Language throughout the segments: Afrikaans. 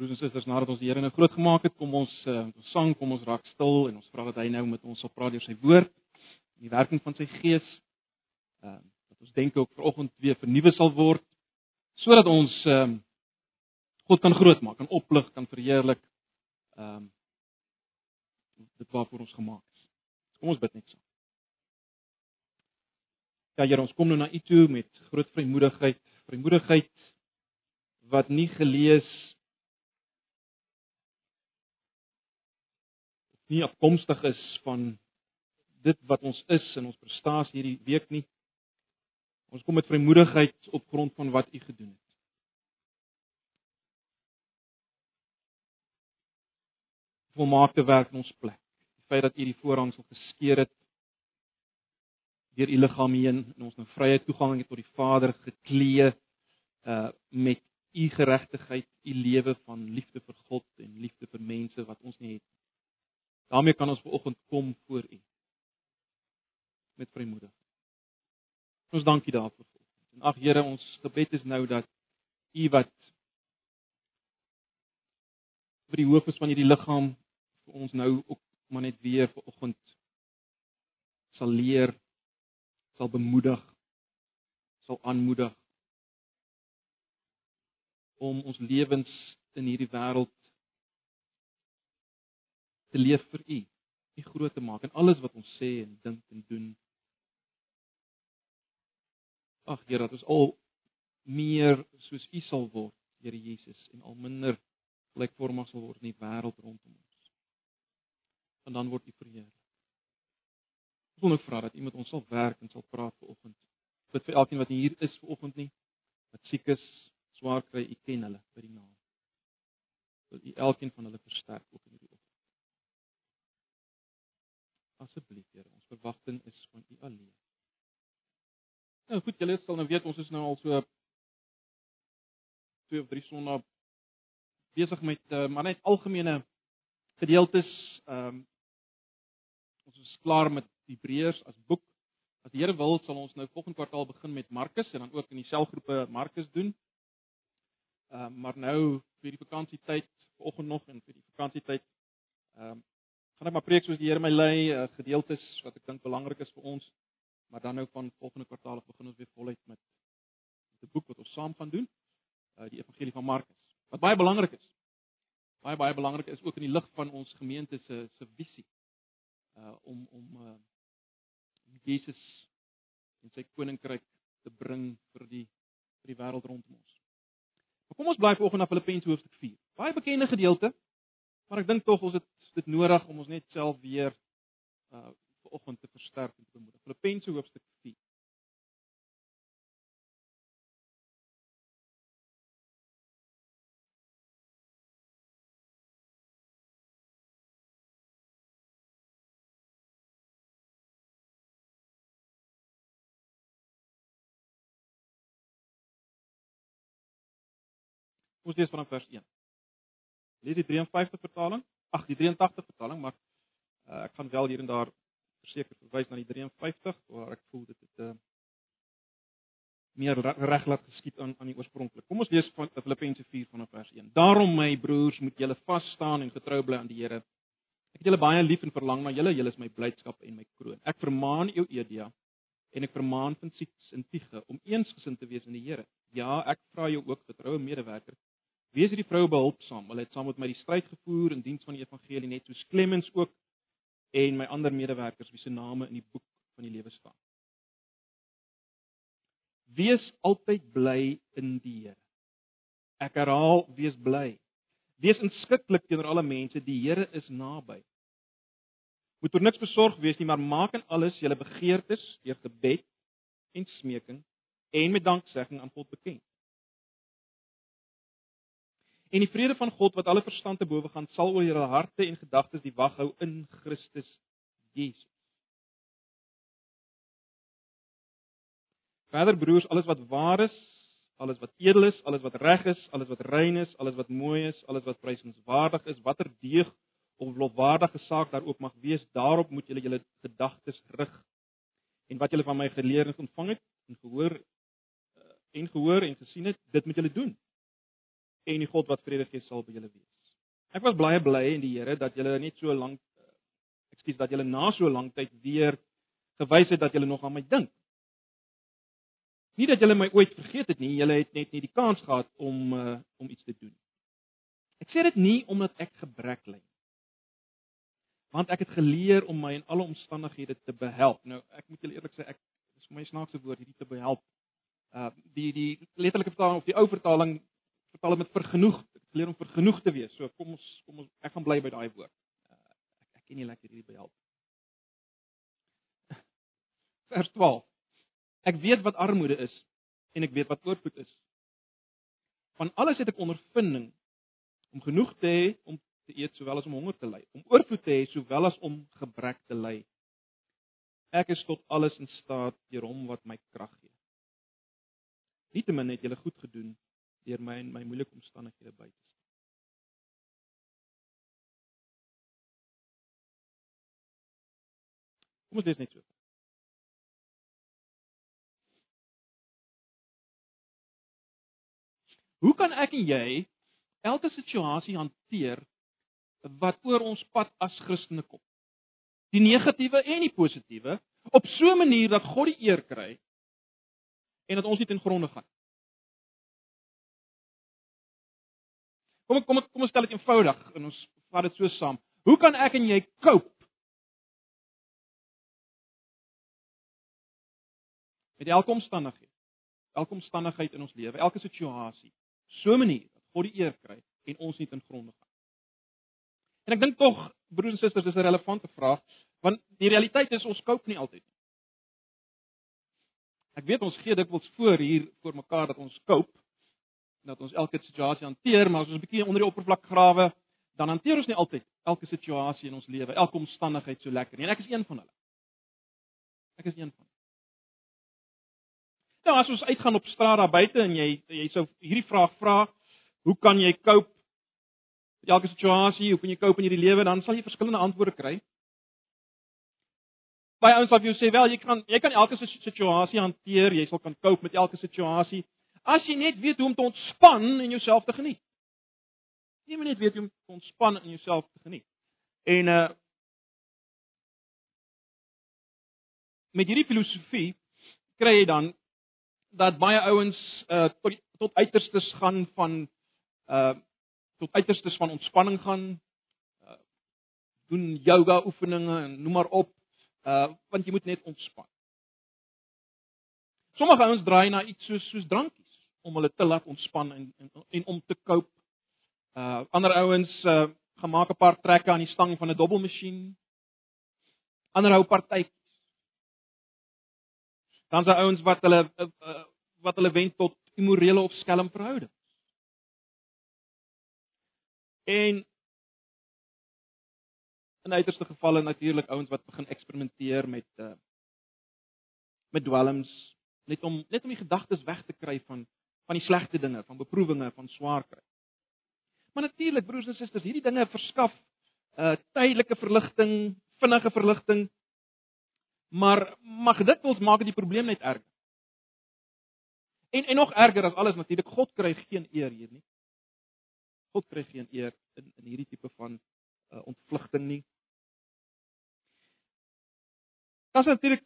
Broers en susters, nadat ons die Here nou groot gemaak het, kom ons uh, ons sang, kom ons raak stil en ons vra dat hy nou met ons sal praat deur sy woord en die werking van sy gees. Ehm uh, dat ons denke ook vanoggend weer vernuwe sal word sodat ons ehm uh, God kan grootmaak, kan oplig, kan verheerlik. Ehm um, dit waarvoor ons gemaak is. Kom ons bid net saam. Ja Here, ons kom nou na U toe met groot vrymoedigheid, vrymoedigheid wat nie gelees nie afkomstig is van dit wat ons is en ons prestasie hierdie week nie. Ons kom met vrymoedigheid op grond van wat U gedoen het. Volmaakte werk in ons plek. Die feit dat U die voorhangsel geskeur het deur U liggaam heen en ons nou vrye toegang het tot die Vader geklee uh met U geregtigheid, U lewe van liefde vir God en liefde vir mense wat ons nie het nie daarmee kan ons vanoggend kom voor U met vrymoedig. Ons dankie daarvoor. En ag Here, ons gebed is nou dat U wat vir die hoof is van hierdie liggaam vir ons nou ook maar net weer vanoggend sal leer, sal bemoedig, sal aanmoedig om ons lewens in hierdie wêreld te leef vir U, U groot te maak in alles wat ons sê en dink en doen. Ag Here, dat ons al meer soos U sal word, Here Jesus, en al minder gelykvormig sal word in die wêreld rondom ons. En dan word U verheerlik. Ek wil nou vra dat U met ons sal werk en sal praat vanoggend. Bid vir elkeen wat hier is vanoggend nie, wat siek is, swaar kry, U ken hulle by die naam. Wil U elkeen van hulle versterk ook in hierdie Asseblief, Here, ons verwagting is van U alleen. Nou goed, julle sal nou weet ons is nou al so twee of drie sonnae besig met uh, maar net algemene gedeeltes. Ehm um, ons is klaar met Hebreërs as boek. As die Here wil, sal ons nou volgende kwartaal begin met Markus en dan ook in die selgroepe Markus doen. Ehm uh, maar nou vir die vakansietyd, vanoggend nog en vir die vakansietyd ehm um, gaan ek maar preek soos die Here my lei, uh, gedeeltes wat ek dink belangrik is vir ons. Maar dan nou van volgende kwartaal af begin ons weer voluit met met 'n boek wat ons saam gaan doen, uh, die Evangelie van Markus. Wat baie belangrik is. Baie baie belangrik is ook in die lig van ons gemeente se se visie uh om om uh Jesus en sy koninkryk te bring vir die vir die wêreld rondom ons. Maar kom ons bly vanoggend na Filippense hoofstuk 4. Baie bekende gedeelte, maar ek dink tog ons het dit nodig om ons net self weer uh vanoggend te versterk en te bemoedig. Filippense hoofstuk 4. Ons lees vanaf vers 1. Lees die 53 vertaling ag die 83 vertaling, maar uh, ek gaan wel hier en daar verseker verwys na die 53 waar ek voel dit het 'n uh, eh, meer reg laat geskied aan aan die oorspronklik. Kom ons lees van Filippense 4 vanaf vers 1. Daarom my broers, moet julle vas staan en getrou bly aan die Here. Ek het julle baie lief en verlang na julle. Julle is my blydskap en my kroon. Ek vermaan jou Edia en ek vermaan Siks en Tige om eensgesind te wees in die Here. Ja, ek vra jou ook getroue medewerker Wees hierdie vroue behulpsaam. Hulle het saam met my die stryd gevoer in diens van die evangelie net soos Clemens ook en my ander medewerkers wie se name in die boek van die lewe staan. Wees altyd bly in die Here. Ek herhaal, wees bly. Wees inskikkelik teenoor alle mense, die Here is naby. Moet oor niks besorg wees nie, maar maak in alles julle begeertes deur gebed en smeking en met danksegging aan God bekend. En die vrede van God wat alle verstand te bowe gaan, sal oor julle harte en gedagtes die wag hou in Christus Jesus. Verder broers, alles wat waar is, alles wat edel is, alles wat reg is, alles wat rein is, alles wat mooi is, alles wat prysenswaardig is, watter deeg of lofwaardige saak daar ook mag wees, daarop moet julle julle gedagtes rig. En wat julle van my geleer en ontvang het en gehoor eh, en gehoor en gesien het, dit moet julle doen en die God wat vrede gee sal by julle wees. Ek was baie bly in die Here dat julle net so lank ekskuus dat julle na so lank tyd weer gewys het dat julle nog aan my dink. Nie dat julle my ooit vergeet het nie, julle het net nie die kans gehad om uh, om iets te doen. Ek sê dit nie omdat ek gebrek ly want ek het geleer om my in alle omstandighede te behelp. Nou, ek moet julle eerlik sê, ek dis vir my snaakse woord hierdie te behelp. Uh die die letterlike vertaling of die ou vertaling vertaal dit met vergenoeg, geleer om vergenoeg te wees. So kom ons kom ons ek gaan bly by daai woord. Uh, ek ek ken nie lekker hierdie behelp. Vers 12. Ek weet wat armoede is en ek weet wat oorvloed is. Van alles het ek ondervinding om genoeg te hê om te eet sowel as om honger te ly, om oorvloed te hê sowel as om gebrek te ly. Ek is tot alles in staat deur hom wat my krag gee. Nietemin het julle goed gedoen deur my in my moeilike omstandighede by te staan. Kom ons lees net so. Hoe kan ek en jy elke situasie hanteer wat oor ons pad as Christene kom. Die negatiewe en die positiewe op so 'n manier dat God die eer kry en dat ons nie ten gronde gaan. Kom kom kom ons stel dit eenvoudig en ons vat dit so saam. Hoe kan ek en jy cope met elke omstandigheid? Elke omstandigheid in ons lewe, elke situasie. So 'n manier dat God die eer kry en ons nie ten gronde gaan. En ek dink tog broers en susters, dis 'n relevante vraag, want die realiteit is ons koop nie altyd nie. Ek weet ons gee dikwels voor hier voor mekaar dat ons koop dat ons elke situasie hanteer, maar as ons 'n bietjie onder die oppervlak grawe, dan hanteer ons nie altyd elke situasie in ons lewe, elke omstandigheid so lekker nie. En ek is een van hulle. Ek is een van hulle. Nou as ons uitgaan op straat daar buite en jy jy sou hierdie vraag vra, hoe kan jy koop met elke situasie, hoe kan jy cope in hierdie lewe? Dan sal jy verskillende antwoorde kry. Baie ouens sal vir jou sê, "Wel, jy kan jy kan elke situasie hanteer, jy sal kan cope met elke situasie as jy net weet hoe om te ontspan en jouself te geniet." Jy moet net weet hoe om te ontspan en jouself te geniet. En uh met hierdie filosofie kry jy dan dat baie ouens uh tot tot uiterstes gaan van uh tot uiterstes van ontspanning gaan uh, doen yoga oefeninge en noem maar op uh want jy moet net ontspan. Sommige ouens draai na iets soos soos drankies om hulle te laat ontspan en en, en om te cope. Uh ander ouens uh gemaak 'n paar trekke aan die stang van 'n dobbelmasjien. Ander hou partytjies. Dan se ouens wat hulle uh, uh, wat hulle wend tot immorele of skelm verhoudings. En in uiterste gevalle natuurlik ouens wat begin eksperimenteer met uh met dwelms net om net om die gedagtes weg te kry van van die slegte dinge, van beproewinge, van swaar kry. Maar natuurlik broers en susters, hierdie dinge verskaf uh tydelike verligting, vinnige verligting. Maar mag dit ons maak die probleem net erger. En en nog erger as alles natuurlik, God kry geen eer hier nie. God kry geen eer in in hierdie tipe van uh, ontvlugting nie. Daar's natuurlik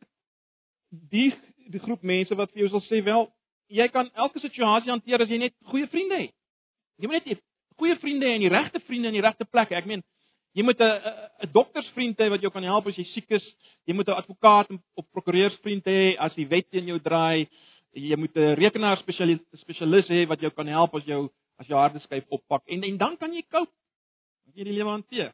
die die groep mense wat vir jou sal sê wel, jy kan elke situasie hanteer as jy net goeie vriende het. Jy moet net goeie vriende en die regte vriende in die regte plekke. Ek meen, jy moet 'n 'n doktersvriend hê wat jou kan help as jy siek is. Jy moet 'n advokaat of prokureursvriend hê as die wet teen jou draai. Jy moet 'n rekenaar spesialis hê wat jou kan help as jou as jou harde skyf oppak en en dan kan jy cope. As jy die lewe hanteer.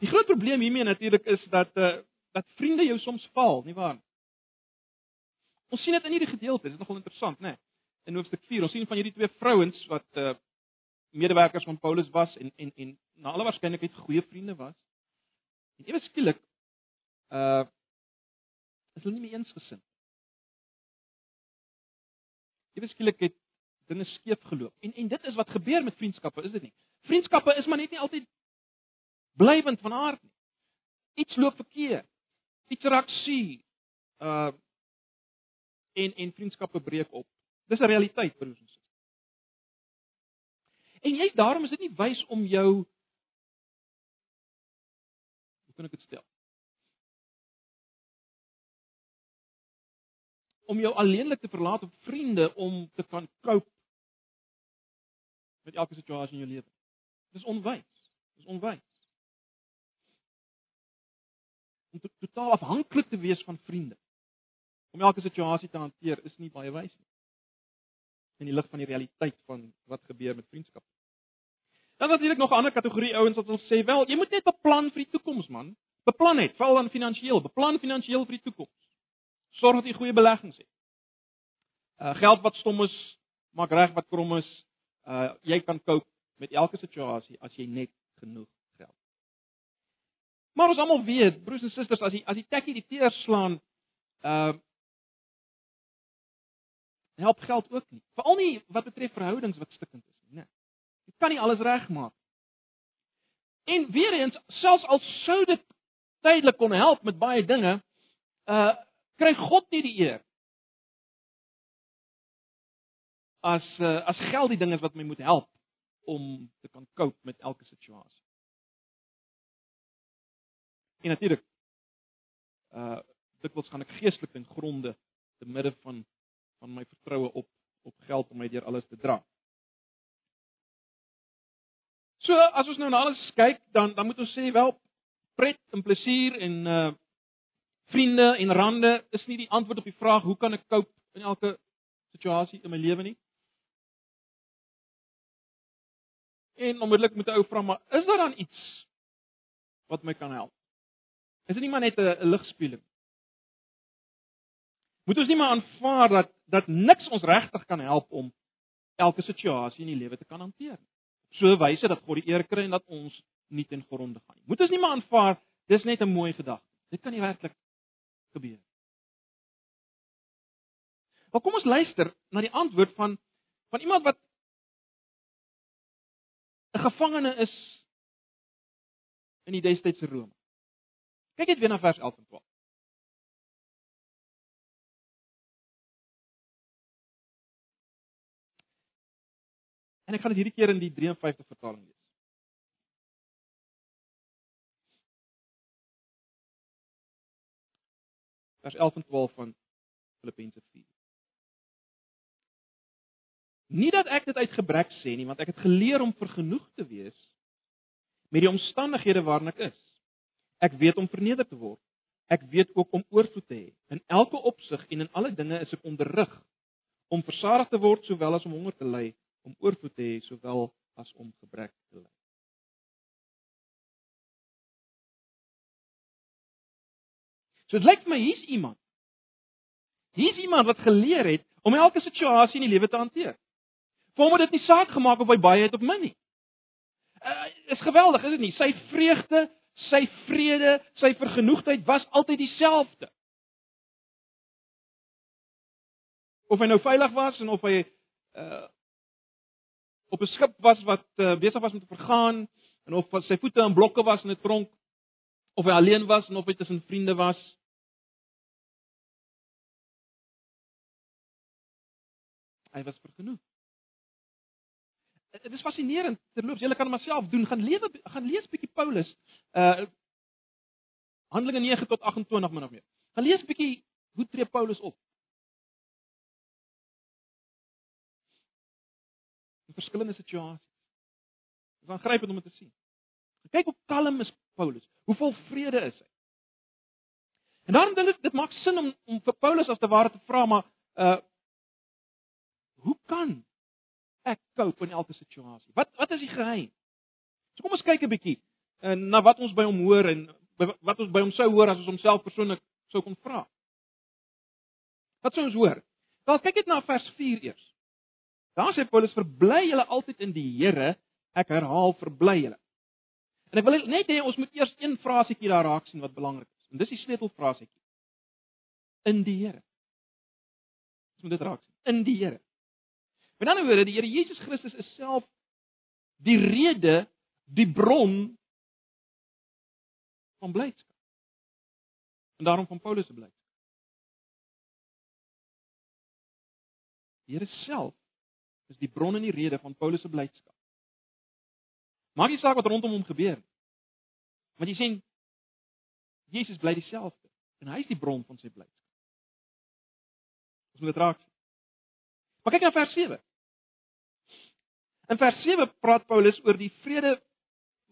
Die groot probleem hiermee natuurlik is dat uh dat vriende jou soms val, nie waar? Ons sien dit in hierdie gedeelte, dit is nogal interessant, né? Nee? In hoofstuk 4, ons sien van hierdie twee vrouens wat uh medewerkers van Paulus was en en en na alle waarskynlikheid goeie vriende was. En ewe skielik uh is hulle nie meer eensgesind. Ewe skielik het dinge skeef geloop. En en dit is wat gebeur met vriendskappe, is dit nie? Vriendskappe is maar net nie altyd blywend van aard nie. Iets loop verkeerd. Iets raak suur. Uh en en vriendskappe breek op. Dis 'n realiteit vir ons. En jy's daarom is dit nie wys om jou hoe kan ek dit stel? Om jou alleenlik te verlaat op vriende om te kan cope met elke situasie in jou lewe. Dis onwys. Dis onwys. Om to totaal afhanklik te wees van vriende om elke situasie te hanteer is nie baie wys nie. In die lig van die realiteit van wat gebeur met vriendskap. Dan natuurlik nog 'n ander kategorie ouens wat wil sê, wel, jy moet net beplan vir die toekoms man. Beplan net, veral dan finansiëel, beplan finansiëel vir die toekoms. Sorg dat jy goeie beleggings het. Uh geld wat stom is, maak reg wat krom is. Uh jy kan cope met elke situasie as jy net genoeg geld. Maar ons almal weet, broers en susters, as jy as jy tekkie die teer slaan, uh help geld ook nie. Veral nie wat betref verhoudings wat stikkend is nie, né? Jy kan nie alles regmaak. En weer eens, selfs al sou dit tydelik kon help met baie dinge, uh kry God nie die eer. As uh, as geld die ding is wat my moet help om te kan cope met elke situasie. En natuurlik uh dikwels gaan ek geestelik ten gronde te midde van van my vertroue op op geld om my deur alles te dra. So as ons nou na alles kyk, dan dan moet ons sê wel pret en plesier en uh vriende en rande is nie die antwoord op die vraag hoe kan ek cope in elke situasie in my lewe nie. En onmiddellik moet 'n ou vra maar is daar dan iets wat my kan help? Is dit nie maar net 'n ligspieeling? Moet ons nie maar aanvaar dat dat niks ons regtig kan help om elke situasie in die lewe te kan hanteer nie. So wyse dat God die eer kry en dat ons nie ten gronde gaan nie. Moet ons nie maar aanvaar dis net 'n mooi gedagte. Dit kan nie werklik gebeur nie. Maar kom ons luister na die antwoord van van iemand wat 'n gevangene is in die destydse Rome. Kyk net weer na vers 11 en 12. En ek gaan dit hierdie keer in die 53 vertaling lees. Vers 11 en 12 van Filippense 4. Nie dat ek dit uit gebrek sê nie, want ek het geleer om vergenoeg te wees met die omstandighede waarin ek is. Ek weet om verneder te word. Ek weet ook om oorvloed te hê. In elke opsig en in alle dinge is ek onderrig om versadig te word sowel as om honger te ly om oorvloed te hê sowel as om gebrek te ly. So dit lyk my hier's iemand. Hier's iemand wat geleer het om elke situasie in die lewe te hanteer. Vir hom het dit nie saak gemaak of hy baie het of min nie. Uh, is geweldig, is dit nie? Sy vreugde, sy vrede, sy vergenoegdheid was altyd dieselfde. Of hy nou veilig was en of hy uh op 'n skip was wat uh, besig was om te vergaan en of sy voete in blokke was in 'n tronk of hy alleen was en of hy tussen vriende was. Hy was vergenoeg. Dit is fascinerend. Terloops, jy kan dit maar self doen. Gaan lewe gaan lees bietjie Paulus. Uh Handelinge 9 tot 28 min of meer. Gaan lees bietjie hoe tree Paulus op? In verskillende situasies. Dit is aangrypend om dit te sien. Kyk hoe kalm is Paulus. Hoe vol vrede is hy. En daarom dink ek dit maak sin om om vir Paulus as te ware te vra maar uh hoe kan ek cope in elke situasie? Wat wat is die geheim? So kom ons kyk 'n bietjie uh, na wat ons by hom hoor en wat ons by hom sou hoor as ons homself persoonlik sou kon vra. Wat sou ons hoor? Dan kyk net na vers 4 eers. Daar sê Paulus verbly julle altyd in die Here. Ek herhaal verbly julle. En ek wil net hê ons moet eers een frasietjie daar raak sien wat belangrik is. En dis die sleutelfrasietjie. In die Here. Ons moet dit raak sien. In die Here. Met ander woorde, die Here Jesus Christus is self die rede, die bron van blydskap. En daarom van Paulus se blydskap. Die Here self is die bron en die rede van Paulus se blydskap. Maak nie saak wat rondom hom gebeur nie. Want jy sien Jesus bly dieselfde en hy is die bron van sy blydskap. Ons moet dit raak. Maar kyk na vers 7. In vers 7 praat Paulus oor die vrede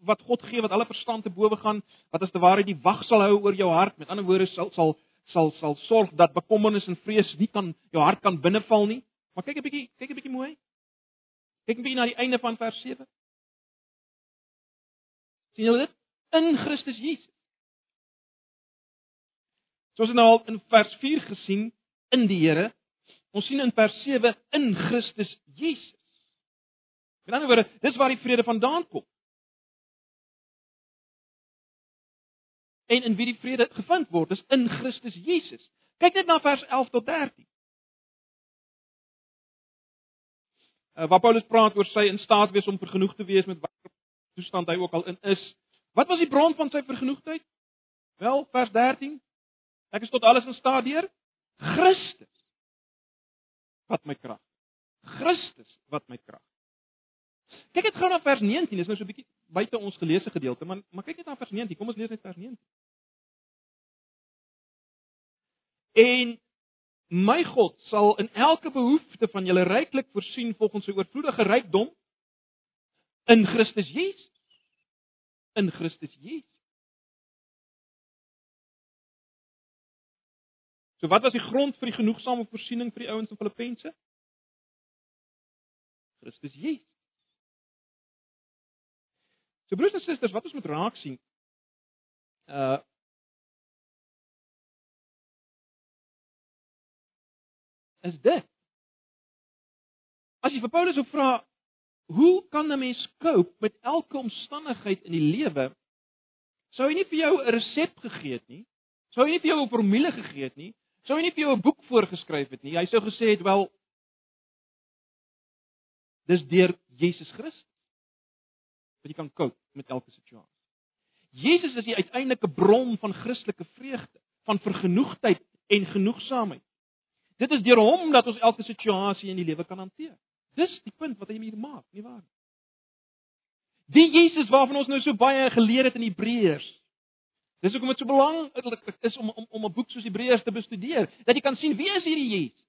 wat God gee wat alle verstand te bowe gaan, wat as te ware die wag sal hou oor jou hart. Met ander woorde sal sal sal sal sorg dat bekommernis en vrees nie kan jou hart kan binneval nie. Maar kyk 'n bietjie, kyk 'n bietjie mooi. Kyk 'n bietjie na die einde van vers 7. sien julle dit? In Christus Jesus. Soos ons nou al in vers 4 gesien in die Here, ons sien in vers 7 in Christus Jesus. Met ander woorde, dis waar die vrede vandaan kom. En in wie die vrede gevind word, is in Christus Jesus. Kyk net na vers 11 tot 13. Waar Paulus praat oor sy in staat wees om vergenoeg te wees met watter toestand hy ook al in is. Wat was die bron van sy vergenoegdheid? Wel, vers 13. Ek is tot alles in staat deur Christus wat my krag. Christus wat my krag. Kyk net gou na vers 19, dis nou so 'n bietjie buite ons geleesde gedeelte, maar maar kyk net na vers 19. Kom ons lees net vers 19. En my God sal in elke behoefte van julle ryklik voorsien volgens sy oorvloedige rykdom in Christus Jesus. In Christus Jesus. So wat was die grond vir die genoegsame voorsiening vir die ouens in Filippense? Christus Jesus. So broers en susters, wat ons moet raak sien uh is dit. As jy vir Paulus vra, hoe kan 'n mens cope met elke omstandigheid in die lewe? Sou hy nie vir jou 'n resep gegee het nie? Sou hy nie vir jou 'n formule gegee het nie? Sou hy nie vir jou 'n boek voorgeskryf het nie? Hy sou gesê het, "Wel, dis deur Jesus Christus wat jy kan cope met elke situasie. Jesus is die uiteindelike bron van Christelike vreugde, van vergenoegdheid en genoegsaamheid. Dit is deur hom dat ons elke situasie in die lewe kan hanteer. Dis die punt wat hy hier maak, nie waar nie? Die Jesus waarvan ons nou so baie geleer het in Hebreërs. Dis hoekom dit so belangrik is om om om 'n boek soos Hebreërs te bestudeer, dat jy kan sien wie is hierdie Jesus?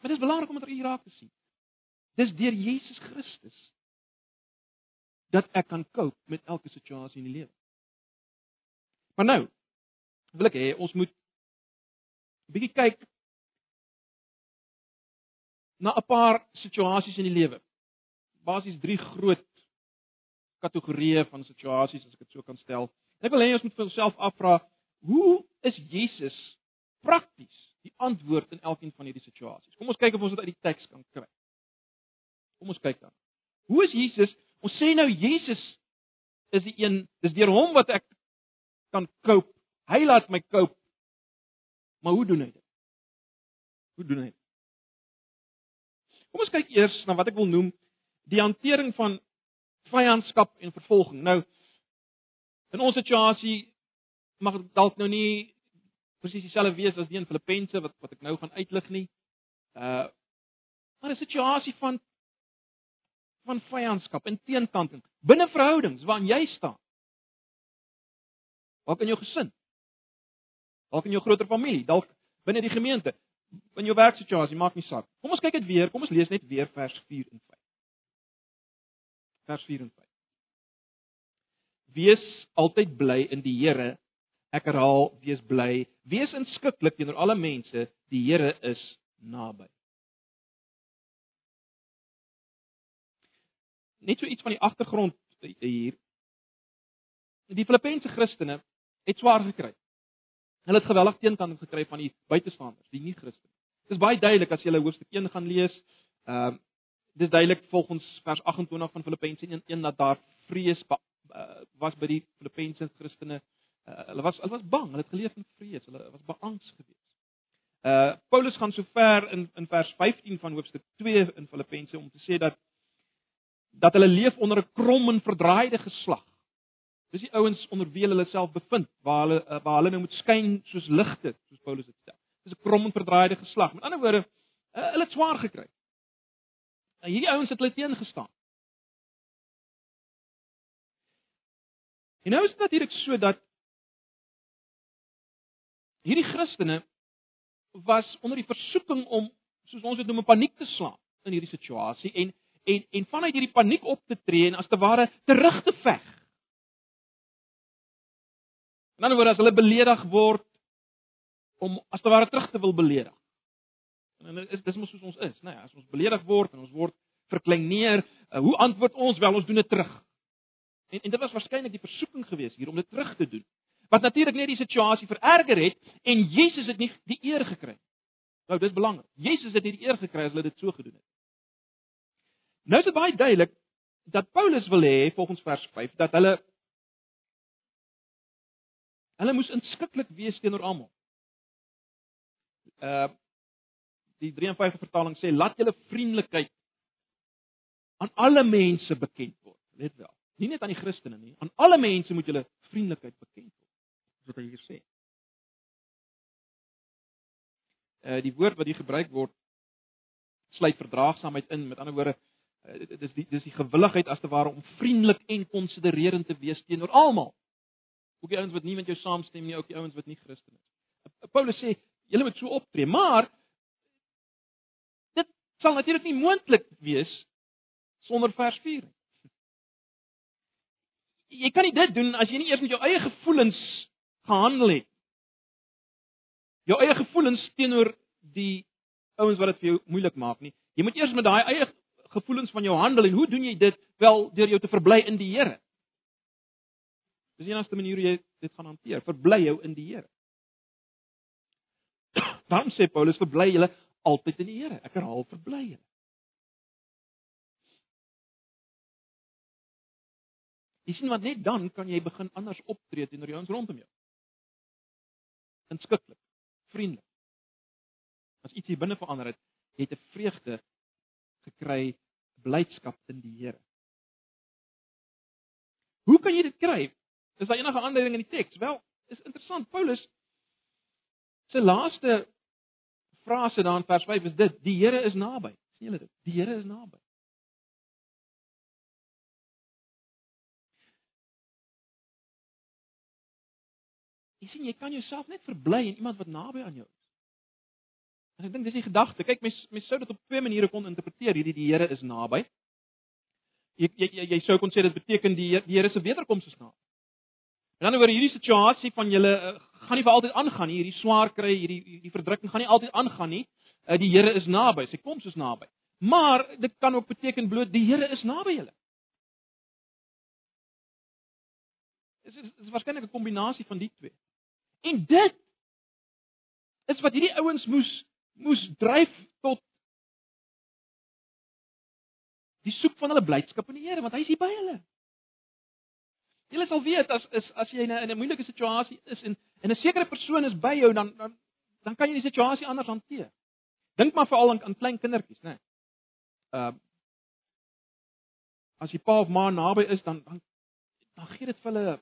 Maar dit is belangrik om dit hier raak te sien. Dis deur Jesus Christus dat ek kan cope met elke situasie in die lewe. Maar nou wil ek hê ons moet 'n bietjie kyk na 'n paar situasies in die lewe. Basies drie groot kategorieë van situasies as ek dit so kan stel. Ek wil hê ons moet vir onsself afvra, hoe is Jesus prakties die antwoord in elkeen van hierdie situasies? Kom ons kyk of ons dit uit die teks kan kry. Kom ons kyk dan. Hoe is Jesus? Ons sê nou Jesus is die een, dis deur hom wat ek kan cope. Hy laat my cope. Maar hoe doen hy dit? Hoe doen hy dit? Kom ons kyk eers na wat ek wil noem die hantering van vyandskap en vervolging. Nou in ons situasie mag dit dalk nou nie presies dieselfde wees as die in Filippense wat wat ek nou gaan uitlig nie. Uh maar 'n situasie van van vyandskap en teenkanting binne verhoudings waarin jy staan. Dalk in jou gesin. Dalk in jou groter familie, dalk binne die gemeente, in jou werksituasie, maak nie saak. Kom ons kyk dit weer, kom ons lees net weer vers 4 en 5. Vers 4 en 5. Wees altyd bly in die Here. Ek herhaal, wees bly. Wees inskikkelik teenoor alle mense. Die Here is naby. net so iets van die agtergrond hier. Die Filippense Christene het swaar gekry. Hulle het geweldig teenkanting gekry van die buitestanders, die nie-Christene. Dit is baie duidelik as jy hulle hoofstuk 1 gaan lees. Ehm uh, dis duidelik volgens vers 28 van Filippense 1 dat daar vrees uh, was by die Filippense Christene. Uh, hulle was hulle was bang, hulle het geleef in vrees, hulle was beangs geweest. Uh Paulus gaan so ver in in vers 15 van hoofstuk 2 in Filippense om te sê dat dat hulle leef onder 'n krom en verdraaide geslag. Dis die ouens onder wie hulle self bevind, waar hulle eh, waar hulle nou moet skyn soos ligte, soos Paulus dit stel. Dis 'n krom en verdraaide geslag. Met ander woorde, eh, hulle het swaar gekry. Nou hierdie ouens het hulle teengestaan. En nou is dit natuurlik so dat hierdie Christene was onder die versoeking om soos ons dit noem 'n paniek te slaan in hierdie situasie en en en vanuit hierdie paniek op te tree en as te ware terug te veg. In ander woord as hulle beledig word om as te ware terug te wil beledig. En dit is dis mos soos ons is, né? Nee, as ons beledig word en ons word verklein neer, uh, hoe antwoord ons? Wel, ons doen dit terug. En en dit was waarskynlik die versoeking geweest hier om dit terug te doen. Wat natuurlik net die situasie vererger het en Jesus het nie die eer gekry. Nou dis belangrik. Jesus het nie die eer gekry as hulle dit so gedoen het. Nou is dit baie duidelik dat Paulus wil hê volgens vers 5 dat hulle hulle moes inskikkelik wees teenoor almal. Uh die 53 vertaling sê laat julle vriendelikheid aan alle mense bekend word. Let wel. Nie net aan die Christene nie, aan alle mense moet julle vriendelikheid bekend word. Dis wat hy hier sê. Uh die woord wat hier gebruik word sluit verdraagsaamheid in. Met ander woorde, uh, dis die dis die gewilligheid as te ware om vriendelik en konsidererend te wees teenoor almal. Ook die ouens wat nie met jou saamstem nie, ook die ouens wat nie Christen is. Uh, Paulus sê julle moet so optree, maar sal natuurlik nie moontlik wees sonder vers 4. Jy kan nie dit doen as jy nie eers met jou eie gevoelens gehandel het. Jou eie gevoelens teenoor die ouens wat dit vir jou moeilik maak nie. Jy moet eers met daai eie gevoelens van jou handel en hoe doen jy dit? Wel deur jou te verbly in die Here. Dis die enigste manier hoe jy dit gaan hanteer. Verbly jou in die Here. Daarom sê Paulus verbly julle altyd in die Here. Ek herhaal verbly julle. Jy sien wat net dan kan jy begin anders optree teenoor die ouens rondom jou. Inskikkelik, vriendelik. As iets hier binne verander het, jy het 'n vreugde gekry, blydskap in die Here. Hoe kan jy dit kry? Is daar enige aanduiding in die teks? Wel, is interessant. Paulus se laaste frase daar in vers 5 is dit: Die Here is naby. sien julle dit? Die Here is naby. Jy sien jy kan jouself net verbly in iemand wat naby aan jou is. En ek dink dis die gedagte. Kyk, mens mens sou dit op twee maniere kon interpreteer. Hierdie die Here is naby. Jy jy jy, sou kon sê dit beteken die die Here se wederkoms is naby. En dan oor hierdie situasie van julle uh, gaan nie vir altyd aangaan nie. Hierdie swaar kry, hierdie hierdie verdrukking gaan nie altyd aangaan nie. Uh, die Here is naby. Sy koms is naby. Maar dit kan ook beteken bloot die Here is naby julle. Dit is, is waarskynlik 'n kombinasie van die twee. En dit is wat hierdie ouens moes moes dryf tot die soek van hulle blydskap in die Here, want hy is hier by hulle. Jy sal weet as is as jy in 'n in 'n moeilike situasie is en en 'n sekere persoon is by jou dan dan dan kan jy die situasie anders hanteer. Dink maar veral aan, aan klein kindertjies, né? Nee. Uh, as die pa of ma naby is dan dan dan gee dit vir hulle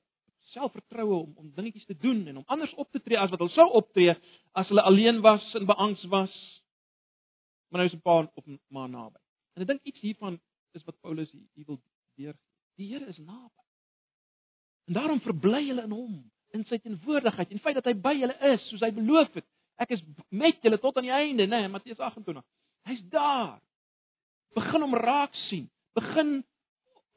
selfvertroue om om dingetjies te doen en om anders op te tree as wat hulle sou optree as hulle alleen was en beangs was. Maar nou is 'n pa of ma naby. En ek dink iets hiervan is wat Paulus hier wil deur. Die Here is naby. En daarom verbly julle in hom, in sy teenwoordigheid en feit dat hy by julle is, soos hy beloof het. Ek is met julle tot aan die einde, né, nee, Matteus 28. Hy's daar. Begin hom raak sien. Begin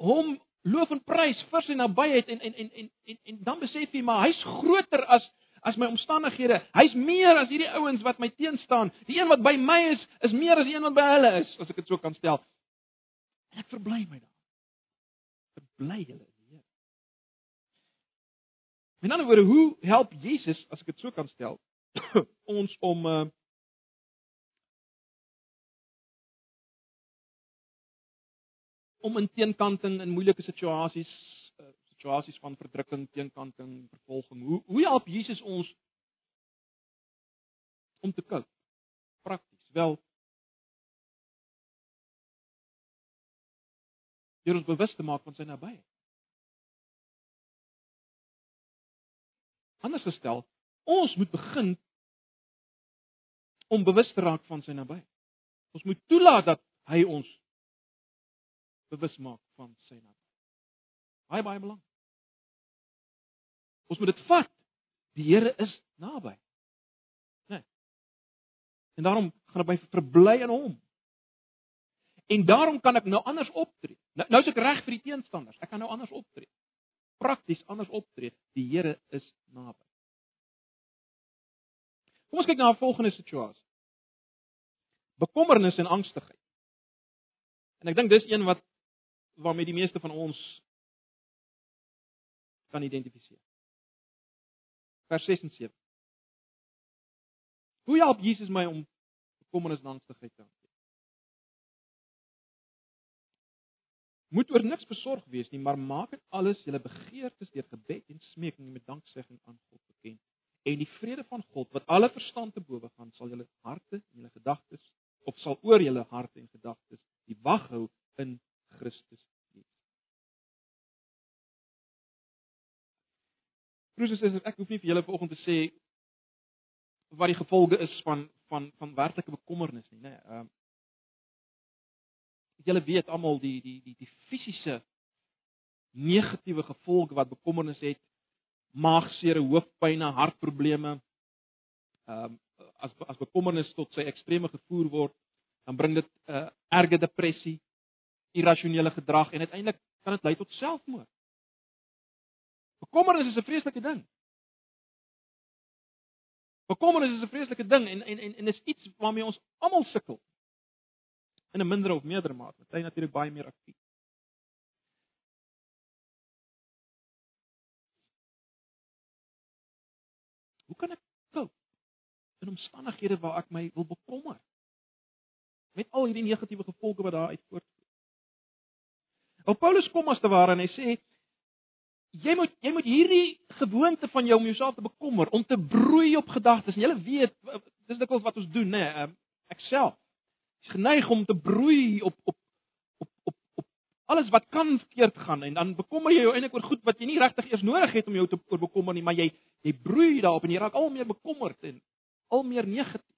hom loof en prys vir sy nabyheid en en en en en, en dan besef jy maar hy's groter as as my omstandighede. Hy's meer as hierdie ouens wat my teenstaan. Die een wat by my is, is meer as die een wat by hulle is, as ek dit so kan stel. En ek verbly my daar. Verbly julle. Met ander woorde, hoe help Jesus, as ek dit so kan stel, ons om uh om in teenkanting in moeilike situasies, uh, situasies van verdrukking, teenkanting, vervolging. Hoe hoe help Jesus ons om te cope? Prakties. Wel deur ons bewus te maak van sy nabyheid. Anders gestel, ons moet begin om bewus te raak van sy nabyheid. Ons moet toelaat dat hy ons bewus maak van sy naam. Baie baie belangrik. Ons moet dit vat. Die Here is naby. Né? Nee. En daarom gaan ek by verbly in hom. En daarom kan ek nou anders optree. Nou, nou is ek reg vir die teenstanders. Ek kan nou anders optree. Prakties anders optree. Die Here is naby. Kom ons kyk na 'n volgende situasie. Bekommernis en angstigheid. En ek dink dis een wat waarmee die meeste van ons kan identifiseer. Vers 6 en 7. Hoe help Jesus my om bekommernis en angstigheid te hanteer? Moet oor niks besorg wees nie, maar maak dit alles julle begeertes deur gebed en smeking met danksegging aan God bekend. En die vrede van God wat alle verstand te bowe gaan, sal julle harte en julle gedagtes of sal oor julle harte en gedagtes die wag hou in Christus Jesus. Broers en susters, ek hoef nie vir julle vanoggend te sê wat die gevolge is van van van werklike bekommernis nie, né? Nee, ehm julle weet almal die die die die fisiese negatiewe gevolge wat bekommernis het maagseer, hoofpynne, hartprobleme. Ehm um, as as bekommernis tot sy extreme gevoer word, dan bring dit 'n uh, erge depressie, irrasionele gedrag en uiteindelik kan dit lei tot selfmoord. Bekommernis is 'n vreeslike ding. Bekommernis is 'n vreeslike ding en en en en is iets waarmee ons almal sukkel in 'n minder of meerder mate. Party natuurlik baie meer aktief. Hoe kan ek cope in omstandighede waar ek my wil bekommer? Met al hierdie negatiewe gevolge wat daar uit voortvloei. Ou Paulus kom as te ware en hy sê jy moet jy moet hierdie gewoonte van jou om jouself te bekommer, om te broei op gedagtes. En jy weet dis dikwels wat ons doen, nê? Nee, ek self is geneig om te broei op op op op op alles wat kan verkeerd gaan en dan bekommer jy jou eintlik oor goed wat jy nie regtig eers nodig het om jou te oor bekommer nie, maar jy jy broei daarop en jy raak al meer bekommerd en al meer negatief,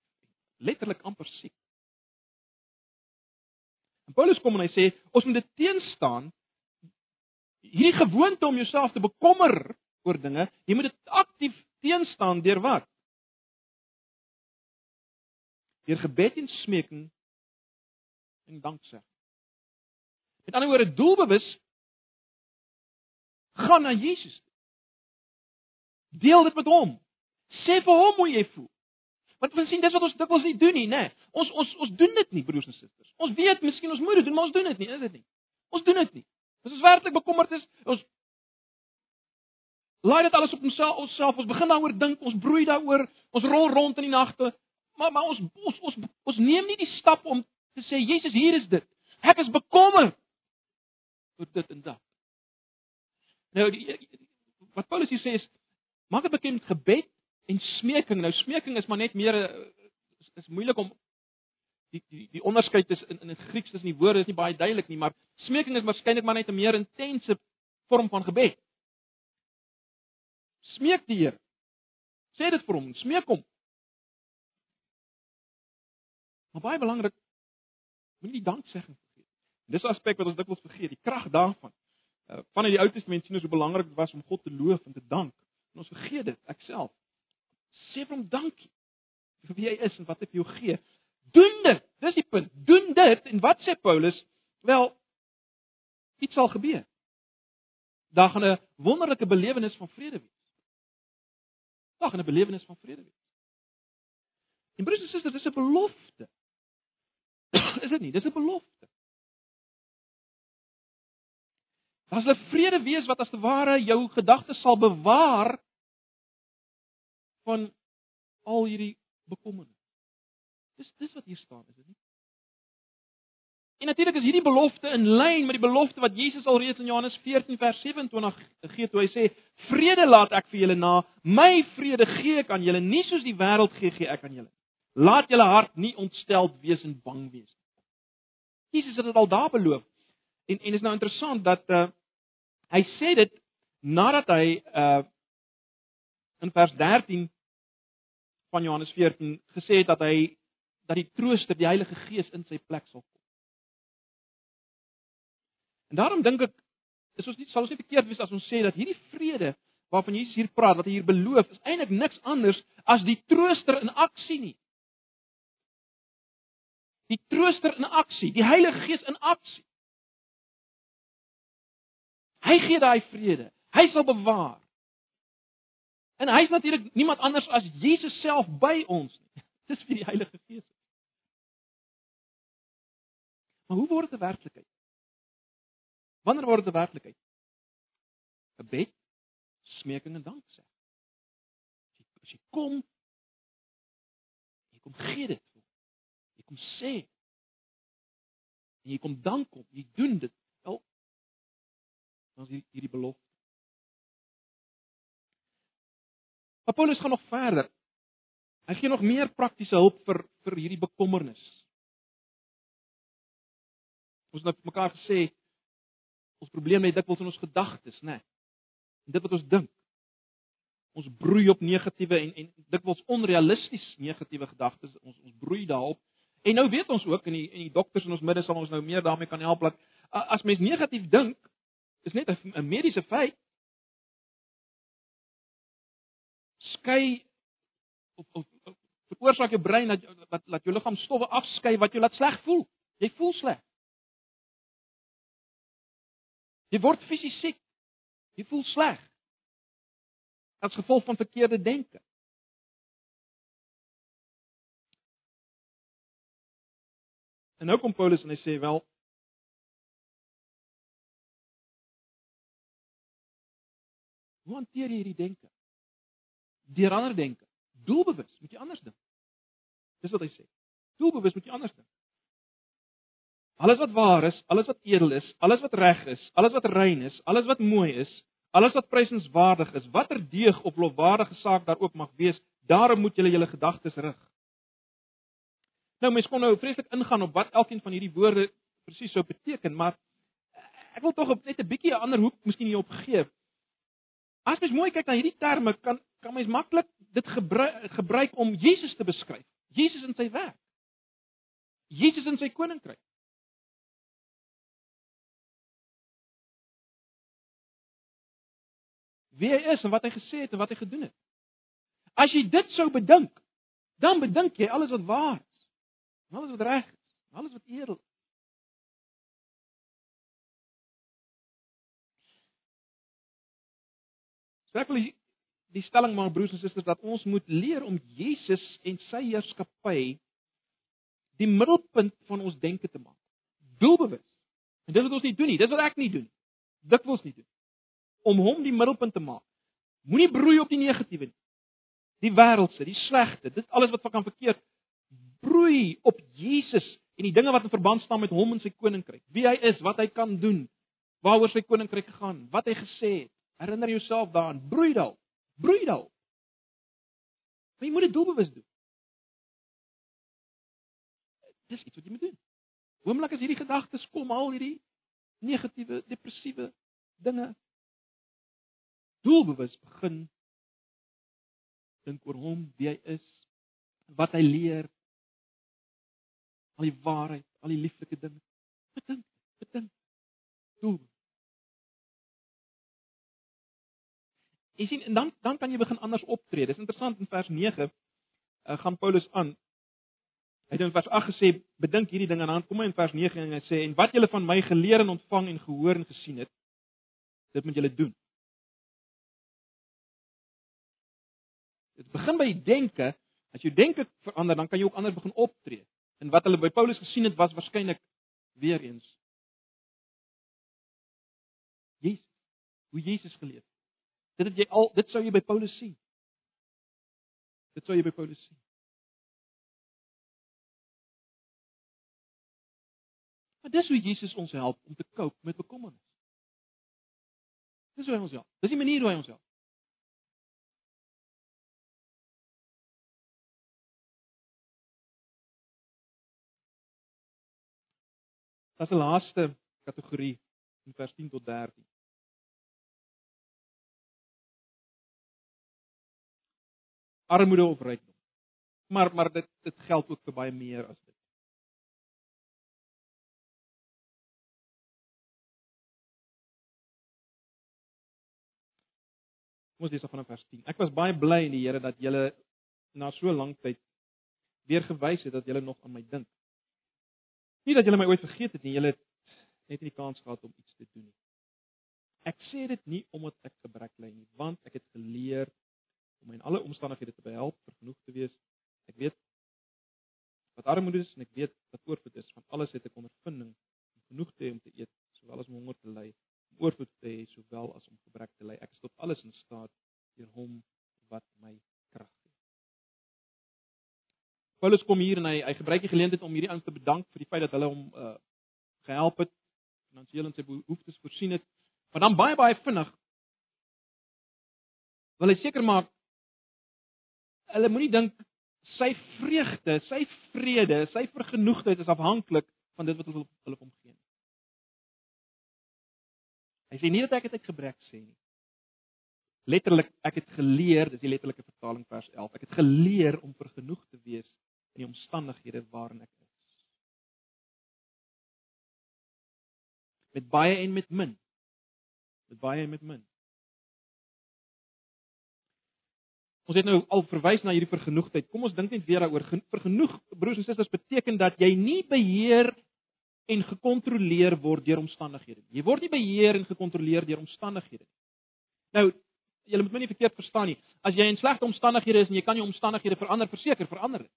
letterlik amper siek. En Paulus kom en hy sê ons moet dit teenstaan hierdie gewoonte om jouself te bekommer oor dinge, jy moet dit aktief teenstaan deur wat? Deur gebed en smeking en danksegging. Met ander woorde, doelbewus gaan na Jesus. Deel dit met hom. Sê vir hom hoe jy voel. Want ons sien dis wat ons dikwels nie doen nie, né? Ons ons ons doen dit nie, broers en susters. Ons weet miskien ons moet dit doen, maar ons doen dit nie, is dit nie? Ons doen dit nie. As ons werklik bekommerd is, ons laai dit alles op onsself, onsself, ons begin daaroor dink, ons broei daaroor, ons rol rond in die nagte, maar maar ons ons ons ons neem nie die stap om te sê Jesus, hier is dit. Ek is bekommerd oor dit en dat. Nou die, wat Paulus hier sê is maak dit bekend gebed en smeking. Nou smeking is maar net meer is, is moeilik om die die die onderskeid is in in die Grieks tussen die woorde is nie baie duidelik nie, maar smeking is waarskynlik maar net 'n meer intense vorm van gebed. Smeek die Here. Sê dit vir hom, smeek hom. Maar baie belangrik, Moenie die danksegging vergeet. Dis 'n aspek wat ons dikwels vergeet, die krag daarvan. Uh, vanuit die Ou Testament sien ons hoe belangrik dit was om God te loof en te dank. En ons vergeet dit, ek self. Sê vir hom dankie vir wie hy is en wat hy vir jou gee. Doen dit. Dis die punt. Doen dit en wat sê Paulus? Wel iets sal gebeur. Daar gaan 'n wonderlike belewenis van vrede wees. Daar gaan 'n belewenis van vrede wees. En broers en susters, dis 'n belofte. is dit nie? Dis 'n belofte. As 'n vrede wees wat as te ware jou gedagtes sal bewaar van al hierdie bekommernis. Dis dis wat hier staan, is dit nie? En natuurlik is hierdie belofte in lyn met die belofte wat Jesus al reeds in Johannes 14 vers 27 gegee het, toe hy sê: "Vrede laat ek vir julle na, my vrede gee ek aan julle, nie soos die wêreld gee, gee ek aan julle." Laat julle hart nie ontsteld wees en bang wees nie. Jesus het dit al daar beloof. En en is nou interessant dat uh hy sê dit nadat hy uh in vers 13 van Johannes 14 gesê het dat hy dat die trooster, die Heilige Gees in sy plek sal kom. En daarom dink ek is ons nie sal ons nie verkeerd wees as ons sê dat hierdie vrede waarvan Jesus hier praat, wat hy hier beloof, is eintlik niks anders as die trooster in aksie nie. Die trooster in aksie, die Heilige Gees in aksie. Hy gee daai vrede. Hy sal bewaar. En hy's natuurlik niemand anders as Jesus self by ons nie. Dis vir die Heilige Gees. Maar hoe word dit 'n werklikheid? Wanneer word dit 'n werklikheid? Gebed, smeking en danksegging. As jy kom, jy kom gee dit. Kom sê. En jy kom dank op, jy doen dit. Wel, dan is hierdie belofte. Maar Paulus gaan nog verder. Hy gee nog meer praktiese hulp vir vir hierdie bekommernis. Ons het mekaar gesê ons probleem lê dikwels in ons gedagtes, né? Nee. En dit wat ons dink. Ons broei op negatiewe en en dikwels onrealisties negatiewe gedagtes. Ons ons broei daarop. En nou weet ons ook in die in die dokters in ons midde sal ons nou meer daarmee kan help dat as mens negatief dink, is net 'n mediese feit. Skei of of, of veroorsaak jou brein dat wat laat jou liggaam stowwe afskei wat jou laat sleg voel. Jy voel sleg. Jy word fisies siek. Jy voel sleg. As gevolg van verkeerde denke. En nou kom Paulus en hy sê wel Hoe hanteer jy hierdie denke? Deur ander denke. Doelbewus, moet jy anders dink. Dis wat hy sê. Doelbewus moet jy anders dink. Alles wat waar is, alles wat edel is, alles wat reg is, alles wat rein is, alles wat mooi is, alles wat prysenswaardig is, watter deeg of lofwaardige saak daar ook mag wees, daarop moet julle julle gedagtes rig. Nou mens kon nou vreeslik ingaan op wat elkeen van hierdie woorde presies sou beteken, maar ek wil tog net 'n bietjie 'n ander hoek miskien hier op gee. As mens mooi kyk na hierdie terme, kan kan mens maklik dit gebruik, gebruik om Jesus te beskryf. Jesus in sy werk. Jesus in sy koninkryk. wie hy is en wat hy gesê het en wat hy gedoen het. As jy dit sou bedink, dan bedink jy alles wat waar is. Alles wat reg is, alles wat edel is. Sterklik die stelling maar broers en susters dat ons moet leer om Jesus en sy heerskappy die middelpunt van ons denke te maak. Doelbewus. En dis wat ons nie doen nie. Dis wat ek nie doen nie. Dikwels nie doen om hom die middelpunt te maak. Moenie broei op die negatiewe nie. Die wêreldse, die slegte, dit alles wat kan verkeerd. Broei op Jesus en die dinge wat in verband staan met hom en sy koninkryk. Wie hy is, wat hy kan doen, waaroor sy koninkryk gaan, wat hy gesê het. Herinner jouself daaraan. Broei daarop. Broei daarop. Maar jy moet dit doelbewus doen. Dis iets wat jy moet doen. Oomblik as hierdie gedagtes kom, al hierdie negatiewe, depressiewe dinge doelbewus begin dink oor hom, wie hy is, wat hy leer, al die waarheid, al die lieflike dinge. Bedink, bedink. Doel. Jy sien, en dan dan kan jy begin anders optree. Dis interessant in vers 9 uh, eh, gaan Paulus aan. Hy het in vers 8 gesê, bedink hierdie dinge en dan kom hy in vers 9 en hy sê en wat julle van my geleer en ontvang en gehoor en gesien het, dit moet julle doen. Dit begin by die denke. As jou denke verander, dan kan jy ook anders begin optree. En wat hulle by Paulus gesien het was waarskynlik weer eens Jesus. Hoe Jesus geleef. Dit het jy al dit sou jy by Paulus sien. Dit sou jy by Paulus sien. Maar dis hoe Jesus ons help om te cope met bekommernis. Dis hoe hy ons help. Dis die manier hoe hy ons help. Daar's 'n laaste kategorie in vers 10 tot 13. Armoede of rykdom. Maar maar dit dit geld ook vir baie meer as dit. Kom ons lees af vanaf vers 10. Ek was baie bly in die Here dat julle na so lank tyd weer gewys het dat julle nog aan my dink. Nie dat julle my ooit vergeet het nie, julle het net nie die kans gehad om iets te doen nie. Ek sê dit nie omdat ek gebrek ly nie, want ek het geleer om in alle omstandighede te behelp vir genoeg te wees. Ek weet wat armoede is en ek weet wat oorvloed is. Van alles het ek ondervinding om genoeg te hê om te eet, sowel as om honger te ly, om oorvloed te hê sowel as om gebrek te ly. Ek is tot alles in staat deur hom wat my krag. Paulus kom hier en hy hy gebruik die geleentheid om hierdie ouens te bedank vir die feit dat hulle hom uh gehelp het, finansiëel in sy behoeftes voorsien het. Maar dan baie baie vinnig wil hy seker maak hulle moenie dink sy vreugde, sy vrede, sy vergenoegdheid is afhanklik van dit wat hulle hulle hom gee. Hy sê nie dat ek dit uit gebrek sê nie. Letterlik, ek het geleer, dis die letterlike vertaling vers 11. Ek het geleer om vergenoeg te wees in die omstandighede waarin ek is. Met baie en met min. Met baie en met min. Ons het nou al verwys na hierdie vergenoegdheid. Kom ons dink net weer daaroor. Vergenoeg, broers en susters, beteken dat jy nie beheer en gekontroleer word deur omstandighede nie. Jy word nie beheer en gekontroleer deur omstandighede nie. Nou, jy moet my nie verkeerd verstaan nie. As jy in slegte omstandighede is en jy kan jou omstandighede verander, verseker verander dit.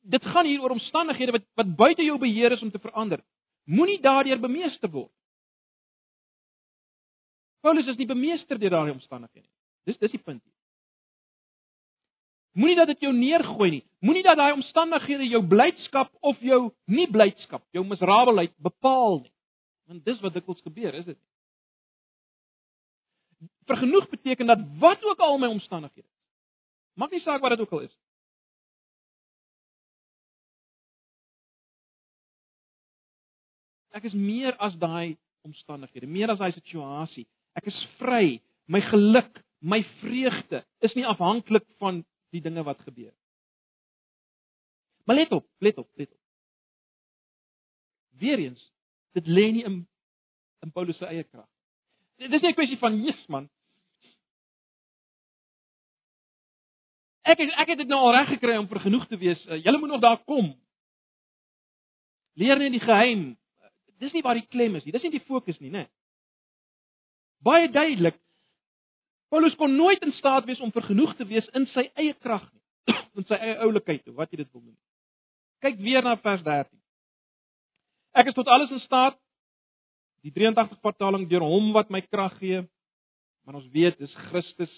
Dit gaan hier oor omstandighede wat wat buite jou beheer is om te verander. Moenie daardeur bemeester word. Paulus is nie bemeester deur daardie omstandighede nie. Dis dis die punt hier. Moenie dat dit jou neergooi nie. Moenie dat daai omstandighede jou blydskap of jou nie blydskap, jou miserabelheid bepaal nie. Want dis wat dikwels gebeur, is dit nie? Vergenoeg beteken dat wat ook al my omstandighede is. Maak nie saak wat dit ook al is. Ek is meer as daai omstandighede, meer as daai situasie. Ek is vry. My geluk, my vreugde is nie afhanklik van die dinge wat gebeur. Maar let op, let op, let op. Weereens, dit lê nie in in Paulus se eie krag. Dit is nie 'n kwessie van Jesus man. Ek het, ek het dit nou al reg gekry om vir genoeg te wees. Uh, Julle moet nog daar kom. Leer net die geheim. Dis nie waar die klem is nie. Dis nie die fokus nie, né? Baie duidelik Paulus kon nooit in staat wees om vergenoeg te wees in sy eie krag nie, in sy eie oulikheid, of wat jy dit wil noem. Kyk weer na vers 13. Ek is tot alles in staat die 83 vertaling deur hom wat my krag gee. Maar ons weet dis Christus,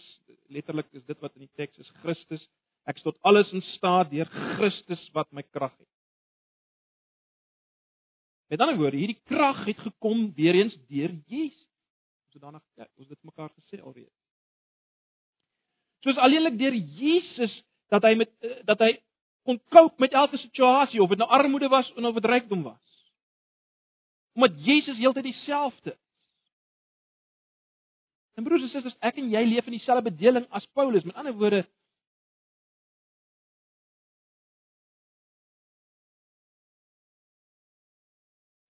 letterlik is dit wat in die teks is Christus. Ek is tot alles in staat deur Christus wat my krag gee. Met ander woorde, hierdie krag het gekom weer eens deur Jesus. Ons het daarna ja, ons dit mekaar gesê alreeds. Soos alleenlik deur Jesus dat hy met eh, dat hy kon cope met elke situasie of dit nou armoede was of dit rykdom was. Omdat Jesus heeltyd dieselfde is. En broers en susters, ek en jy leef in dieselfde bedeling as Paulus. Met ander woorde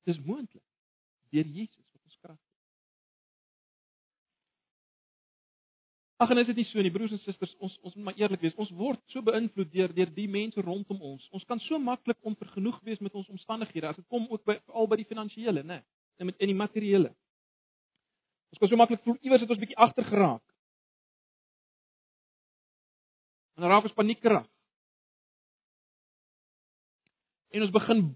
Dis moontlik deur Jesus Ag en is dit nie so nie, broers en susters, ons ons moet maar eerlik wees. Ons word so beïnvloed deur deur die mense rondom ons. Ons kan so maklik onvergenoeg wees met ons omstandighede as dit kom ook by al by die finansiële, né? En met in die materiële. Ons kan so maklik voel iewers het ons bietjie agter geraak. En raak ons paniekerig. En ons begin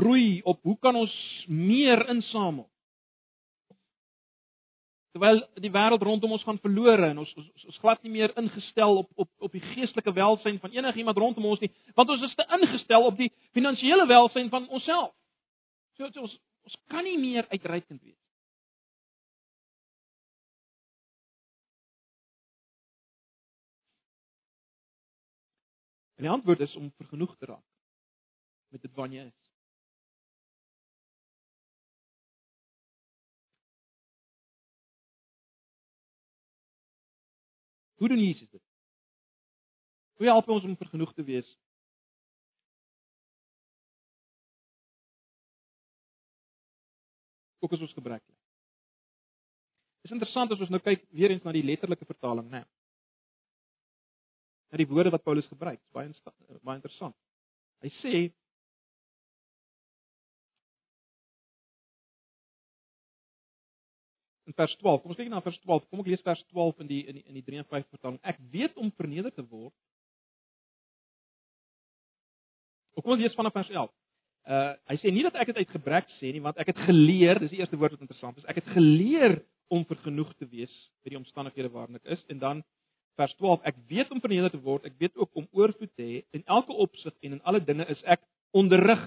broei op hoe kan ons meer insamel? terwyl die wêreld rondom ons gaan verlore en ons ons, ons glad nie meer ingestel op op op die geestelike welsyn van enigiemand rondom ons nie, want ons is te ingestel op die finansiële welsyn van onsself. So, ons ons kan nie meer uitreikend wees. En die antwoord is om vergenoeg te raak met dit wat jy is. Hoe doen Jesus dit? Hoe help hy ons om vergenoeg te wees? Ook as ons gebrek het. Dis interessant as ons nou kyk weer eens na die letterlike vertaling, né? Nee. Na die woorde wat Paulus gebruik, baie baie interessant. Hy sê in vers 12. Kom ons kyk na vers 12. Kom ek lees vers 12 in die in die in die 53 vertaling. Ek weet om verneder te word. Of kom ons lees vanaf vers 11. Uh hy sê nie dat ek dit uit gebrek sê nie, want ek het geleer, dis die eerste woord wat interessant is. Ek het geleer om vergenoeg te wees by die omstandighede waarin ek is en dan vers 12 ek weet om verneder te word ek weet ook om oorvloed te hê in elke opsig en in alle dinge is ek onderrig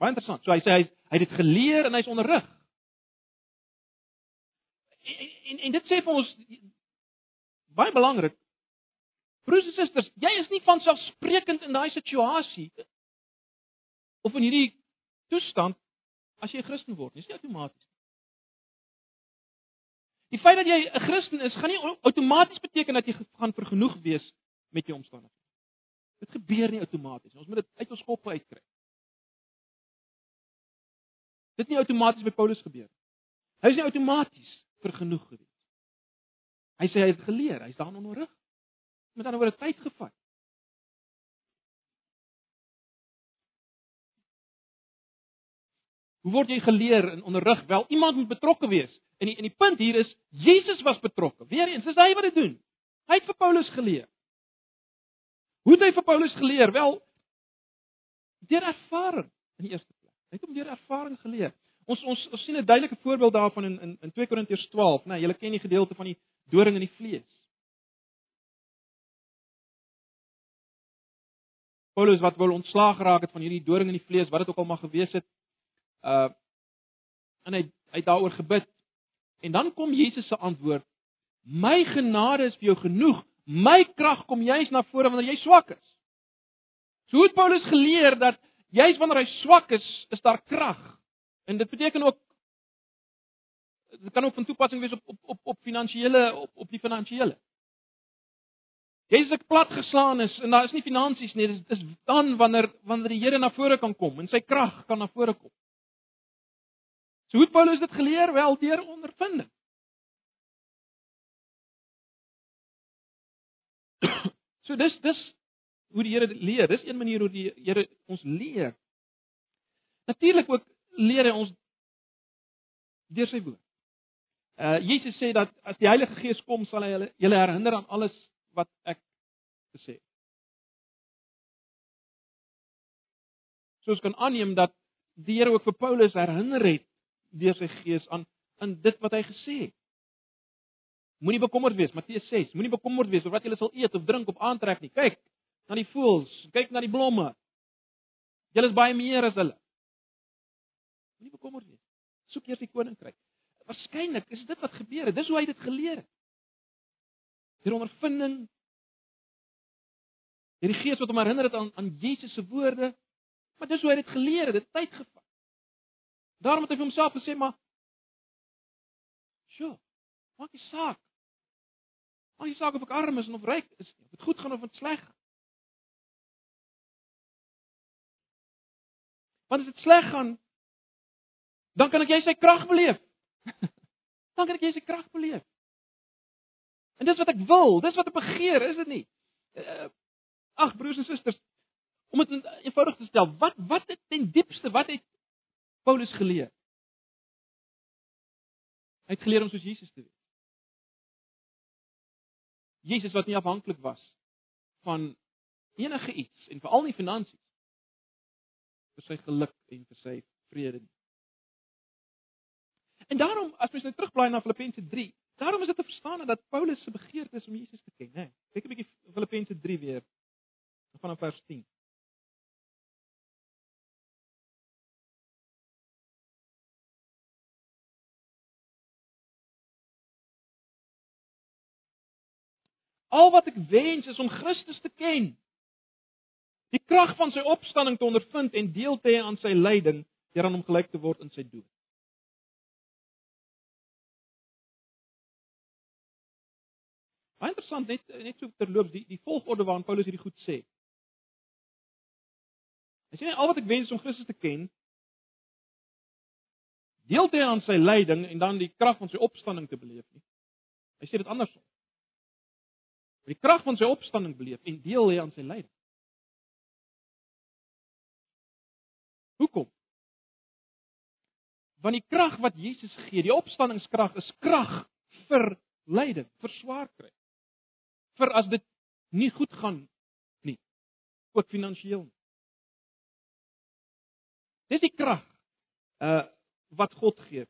baie interessant so hy sê hy hy het dit geleer en hy's onderrig en, en dit sê vir ons baie belangrik broers en susters jy is nie van selfsprekend in daai situasie of in hierdie toestand as jy 'n Christen word dis nie outomaties Die feit dat jy 'n Christen is, gaan nie outomaties beteken dat jy gaan vergenoeg wees met jou omstandighede. Dit gebeur nie outomaties nie. Ons moet dit uit ons kop uitkry. Dit nie outomaties by Paulus gebeur nie. Hy is nie outomaties vergenoeg gewees. Hy sê hy het geleer, hy's daarin onderrig. Met ander woorde, tyd gevat. Hoe word jy geleer en onderrig? Wel, iemand moet betrokke wees. En die en die punt hier is Jesus was betrokke. Weereens, dis hy wat dit doen. Hy het vir Paulus geleer. Hoe het hy vir Paulus geleer? Wel deur ervaring in die eerste plek. Hy het hom deur ervaring geleer. Ons ons ons sien 'n duidelike voorbeeld daarvan in in in 2 Korintiërs 12, né? Nou, julle ken die gedeelte van die doring in die vlees. Paulus wat wil ontslaag geraak het van hierdie doring in die vlees, wat dit ook al mag gewees het. Uh en hy hy het daaroor gebid En dan kom Jesus se antwoord: My genade is vir jou genoeg. My krag kom juis na vore wanneer jy swak is. So het Paulus geleer dat juis wanneer hy swak is, is daar krag. En dit beteken ook dit kan ook van toepassing wees op op op op finansiële op op die finansiële. Jy is ek plat geslaan is en daar is nie finansies nie, dis dis dan wanneer wanneer die Here na vore kan kom en sy krag kan na vore kom. So hoe Paulus dit geleer wel deur ondervinding. so dis dis hoe die Here leer. Dis een manier hoe die Here ons leer. Natuurlik ook leer hy ons deur sy woord. Uh Jesus sê dat as die Heilige Gees kom, sal hy julle julle herinner aan alles wat ek gesê het. Soos kan aanneem dat die Here ook vir Paulus herinner het deur sy gees aan aan dit wat hy gesê het. Moenie bekommerd wees, Matteus 6. Moenie bekommerd wees oor wat jy sal eet of drink of aantrek nie. Kyk na die voëls, kyk na die blomme. Julle is baie meer as hulle. Moenie bekommerd wees. Soek eers die koninkryk. Waarskynlik is dit wat gebeur het. Dis hoe hy dit geleer het. Deur ondervinding. Deur die Gees wat hom herinner het aan aan Jesus se woorde. Maar dis hoe hy dit geleer het. Dit tyd gevat. Daarom het hy vir homself gesê maar Sjoe. Maak nie saak. Maak nie saak of ek arm is of ryk is, of dit goed gaan of dit sleg. Want as dit sleg gaan, dan kan ek jy sy krag beleef. dan kan ek jy sy krag beleef. En dis wat ek wil, dis wat ek begeer, is dit nie? Uh, ag broers en susters, om dit eenvoudig te stel, wat wat het ten diepste, wat het Paulus geleer? Hy het geleer om soos Jesus te wees. Jesus wat nie afhanklik was van enige iets en veral nie finansies vir sy geluk en vir sy vrede nie. En daarom as mens nou terugblaai na Filippense 3, daarom is dit te verstaan dat Paulus se begeerte is om Jesus te ken, né? Kyk 'n bietjie Filippense 3 weer vanaf vers 10. Al wat ek wens is om Christus te ken. Die krag van sy opstanding te ondervind en deel te hê aan sy lyding, deur aan hom gelyk te word in sy dood. Baie interessant net net so terloops die die volgorde waarin Paulus hierdie goed sê. Hy sê al wat ek wens is om Christus te ken, deel te hê aan sy lyding en dan die krag van sy opstanding te beleef nie. Hy sê dit andersom. Die krag van sy opstanding beleef en deel hê aan sy lyding. Hoekom? Want die krag wat Jesus gee, die opstandingskrag is krag vir lyding, vir swaar kry. Vir as dit nie goed gaan nie, ook finansiëel. Dis die krag uh wat God gee.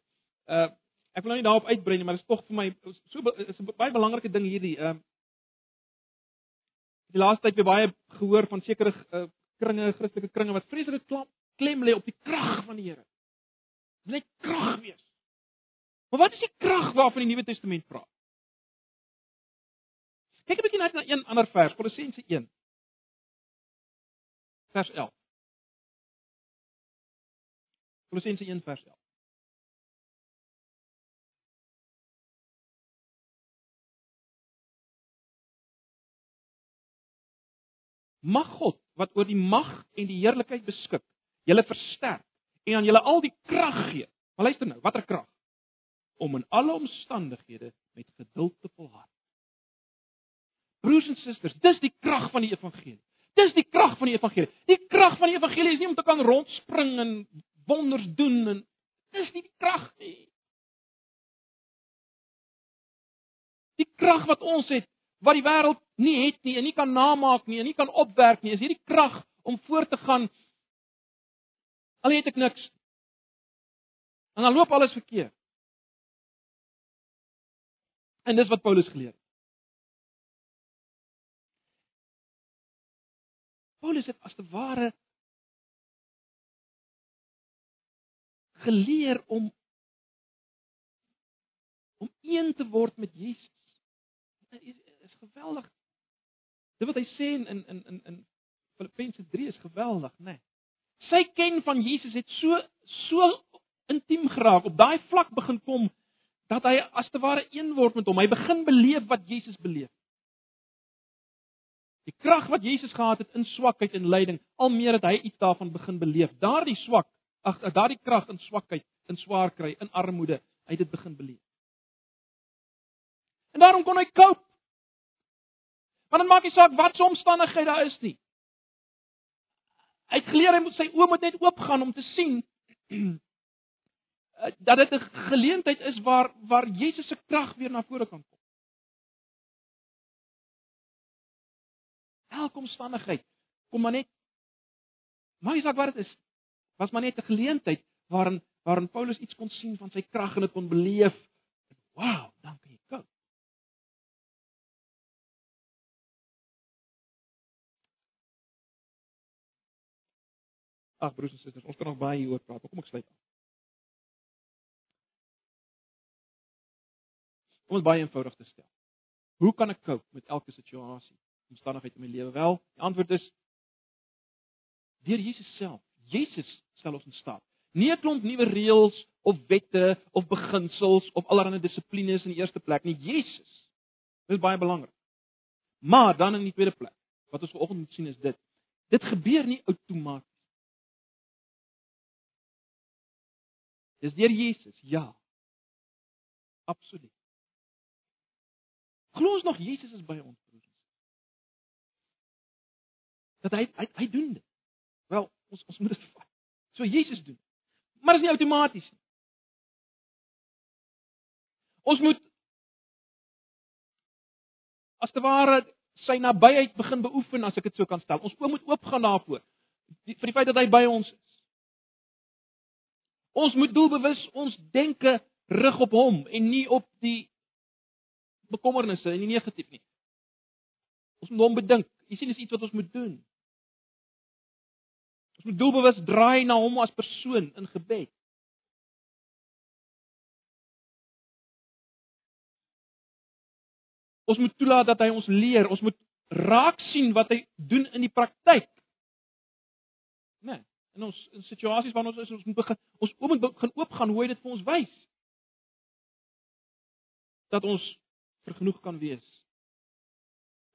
Uh ek wil nou nie daarop uitbrei nie, maar dit is tog vir my so is 'n baie belangrike ding hierdie. Uh die laaste tyd het baie gehoor van sekere uh, kringe, Christelike kringe wat vreeslik klem lê op die krag van die Here. Net krag wees. Maar wat is die krag waarvan die Nuwe Testament praat? Kyk 'n bietjie net na een ander vers, Kolossense 1. Vers 11. Kolossense 1 vers 11. Mag God wat oor die mag en die heerlikheid beskik, julle versterk en aan julle al die krag gee. Maar luister nou, watter krag? Om in alle omstandighede met geduld te volhard. Broers en susters, dis die krag van die evangelie. Dis die krag van die evangelie. Die krag van die evangelie is nie om te kan rondspring en wonders doen en dis nie die krag nie. Die krag wat ons het, wat die wêreld nie het nie en nie kan namaak nie en nie kan opwerk nie, is hierdie krag om voort te gaan. Al het ek niks. En dan loop alles verkeerd. En dis wat Paulus geleer het. Paulus het as te ware geleer om om een te word met Jesus. Dit is geweldig. Dit wat hy sê in in in in Filippense 3 is geweldig, né? Nee. Sy ken van Jesus het so so intiem geraak, op daai vlak begin kom dat hy as te ware een word met hom. Hy begin beleef wat Jesus beleef. Die krag wat Jesus gehad het in swakheid en lyding, al meer het hy iets daarvan begin beleef. Daardie swak, ag daardie krag in swakheid, in swaar kry, in armoede, hy het dit begin beleef. En daarom kon hy koop. Want dit maak nie saak wat se omstandighede daar is nie. Hy het geleer hy moet sy oë moet net oop gaan om te sien dat dit 'n geleentheid is waar waar Jesus se krag weer na vore kan kom. Elke omstandigheid? Kom maar net. Maar is wat dit is was maar net 'n geleentheid waarin waarin Paulus iets kon sien van sy krag en dit kon beleef. Wow dankie jy kom Ag broers en susters ons kan nog baie hieroor praat kom ek sluit Om dit baie eenvoudig te stel. Hoe kan ek cope met elke situasie? Omstandigheid in my lewe wel? Die antwoord is deur Jesus self. Jesus stel ons in staat. Nie 'n klomp nuwe reëls of wette of beginsels of allerlei dissiplines in die eerste plek nie. Jesus. Dit is baie belangrik. Maar dan in die tweede plek, wat ons vanoggend moet sien is dit. Dit gebeur nie outomaties. Dis deur Jesus. Ja. Absoluut. Glo ons nog Jesus is by ons? Dat hy hy, hy doen dit. Wel, ons ons moet dit vat. So Jesus doen. Maar dit is nie outomaties nie. Ons moet as te ware sy nabyheid begin beoefen as ek dit so kan stel. Ons oë moet oopgaan daarvoor. Die, vir die feit dat hy by ons is. Ons moet doelbewus ons denke rig op hom en nie op die bekommernisse en die negatief nie. Ons moet hom bedink. Jy sien dis iets wat ons moet doen. Ons moet doelbewus draai na hom as persoon in gebed. Ons moet toelaat dat hy ons leer, ons moet raak sien wat hy doen in die praktyk. Né? Nee, in ons in situasies waarin ons is, ons moet begin ons oop moet begin oopgaan hoe hy dit vir ons wys. Dat ons vergenoeg kan wees.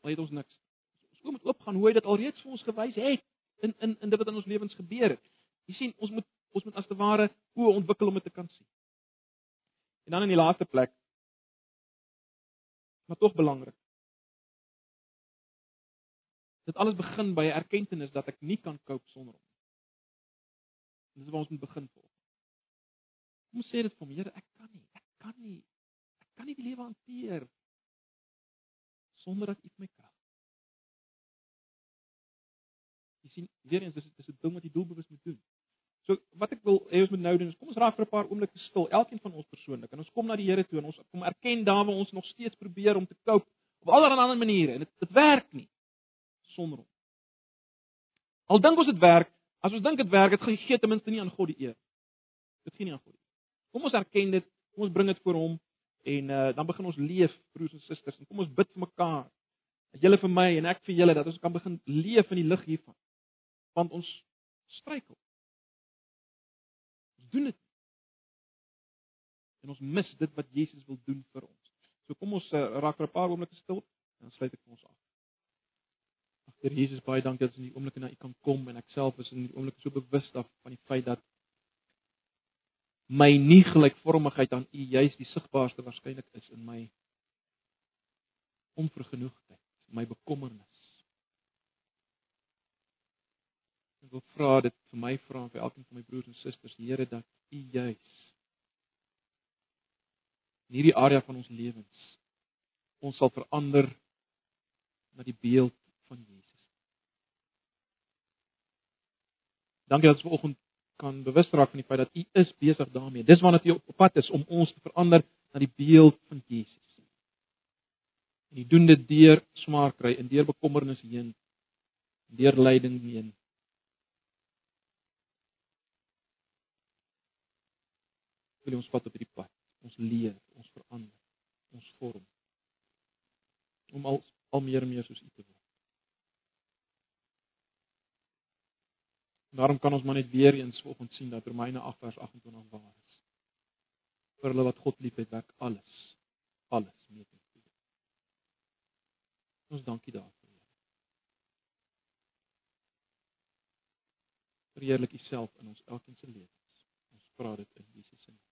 Al het ons niks. Ons oop moet oopgaan hoe hy dit alreeds vir ons gewys het in in in dit wat in ons lewens gebeur het. Jy sien, ons moet ons moet as te ware oë ontwikkel om dit te kan sien. En dan in die laaste plek maar tog belangrik. Dit alles begin by 'n erkenning dat ek nie kan cope sonder hom. Dis waar ons moet begin volg. Kom sê dit vir my, Here, ek kan nie, ek kan nie. Ek kan nie die lewe hanteer sonder dat U my krag. Jy sien, weer eens dis dis 'n ding wat jy doelbewus moet doen. So wat ek wil hê ons moet nou doen is kom ons raak vir 'n paar oomblikke stil, elkeen van ons persoonlik en ons kom na die Here toe en ons kom erken daar waar ons nog steeds probeer om te cope op allerlei ander maniere en dit dit werk nie sonder hom. Al dink ons dit werk, as ons dink dit werk, dit gee ten minste nie aan God die eer. Dit gee nie aan God. Kom ons erken dit, kom ons bring dit voor hom en uh, dan begin ons leef broers en susters en kom ons bid vir mekaar. Julle vir my en ek vir julle dat ons kan begin leef in die lig hiervan. Want ons struikel doen dit. En ons mis dit wat Jesus wil doen vir ons. So kom ons uh, raak vir 'n paar oomblikke stil en dan sluit ek ons af. Agter Jesus baie dankie dat ons in die oomblikke na U kan kom en ek self is in die oomblikke so bewus af van die feit dat my nie gelykvormigheid aan U juis die sigbaarste waarskynlik is in my onvergenoegdheid, my bekommernis. Ek wil vra dit vir my vra en vir elkeen van my broers en susters, Here, dat U juis in hierdie area van ons lewens ons sal verander na die beeld van Jesus. Dankie dat ons vanoggend kan bewus raak van die feit dat U is besig daarmee. Dis waarna U op pad is om ons te verander na die beeld van Jesus. En U doen dit deur smaak kry en deur bekommernis heen, deur lyding heen. Wil ons vat op hierdie pad. Ons leer, ons verander, ons vorm om al al meer en meer soos U te word. Daarom kan ons maar net weer eens vanoggend sien dat Romeine 8 vers 28 waar is. Vir hulle wat God liefhet, werk alles alles mee te doen. Ons dankie daarvoor. Verheerlik U self in ons elkeen se lewens. Ons vra dit in Jesus se naam.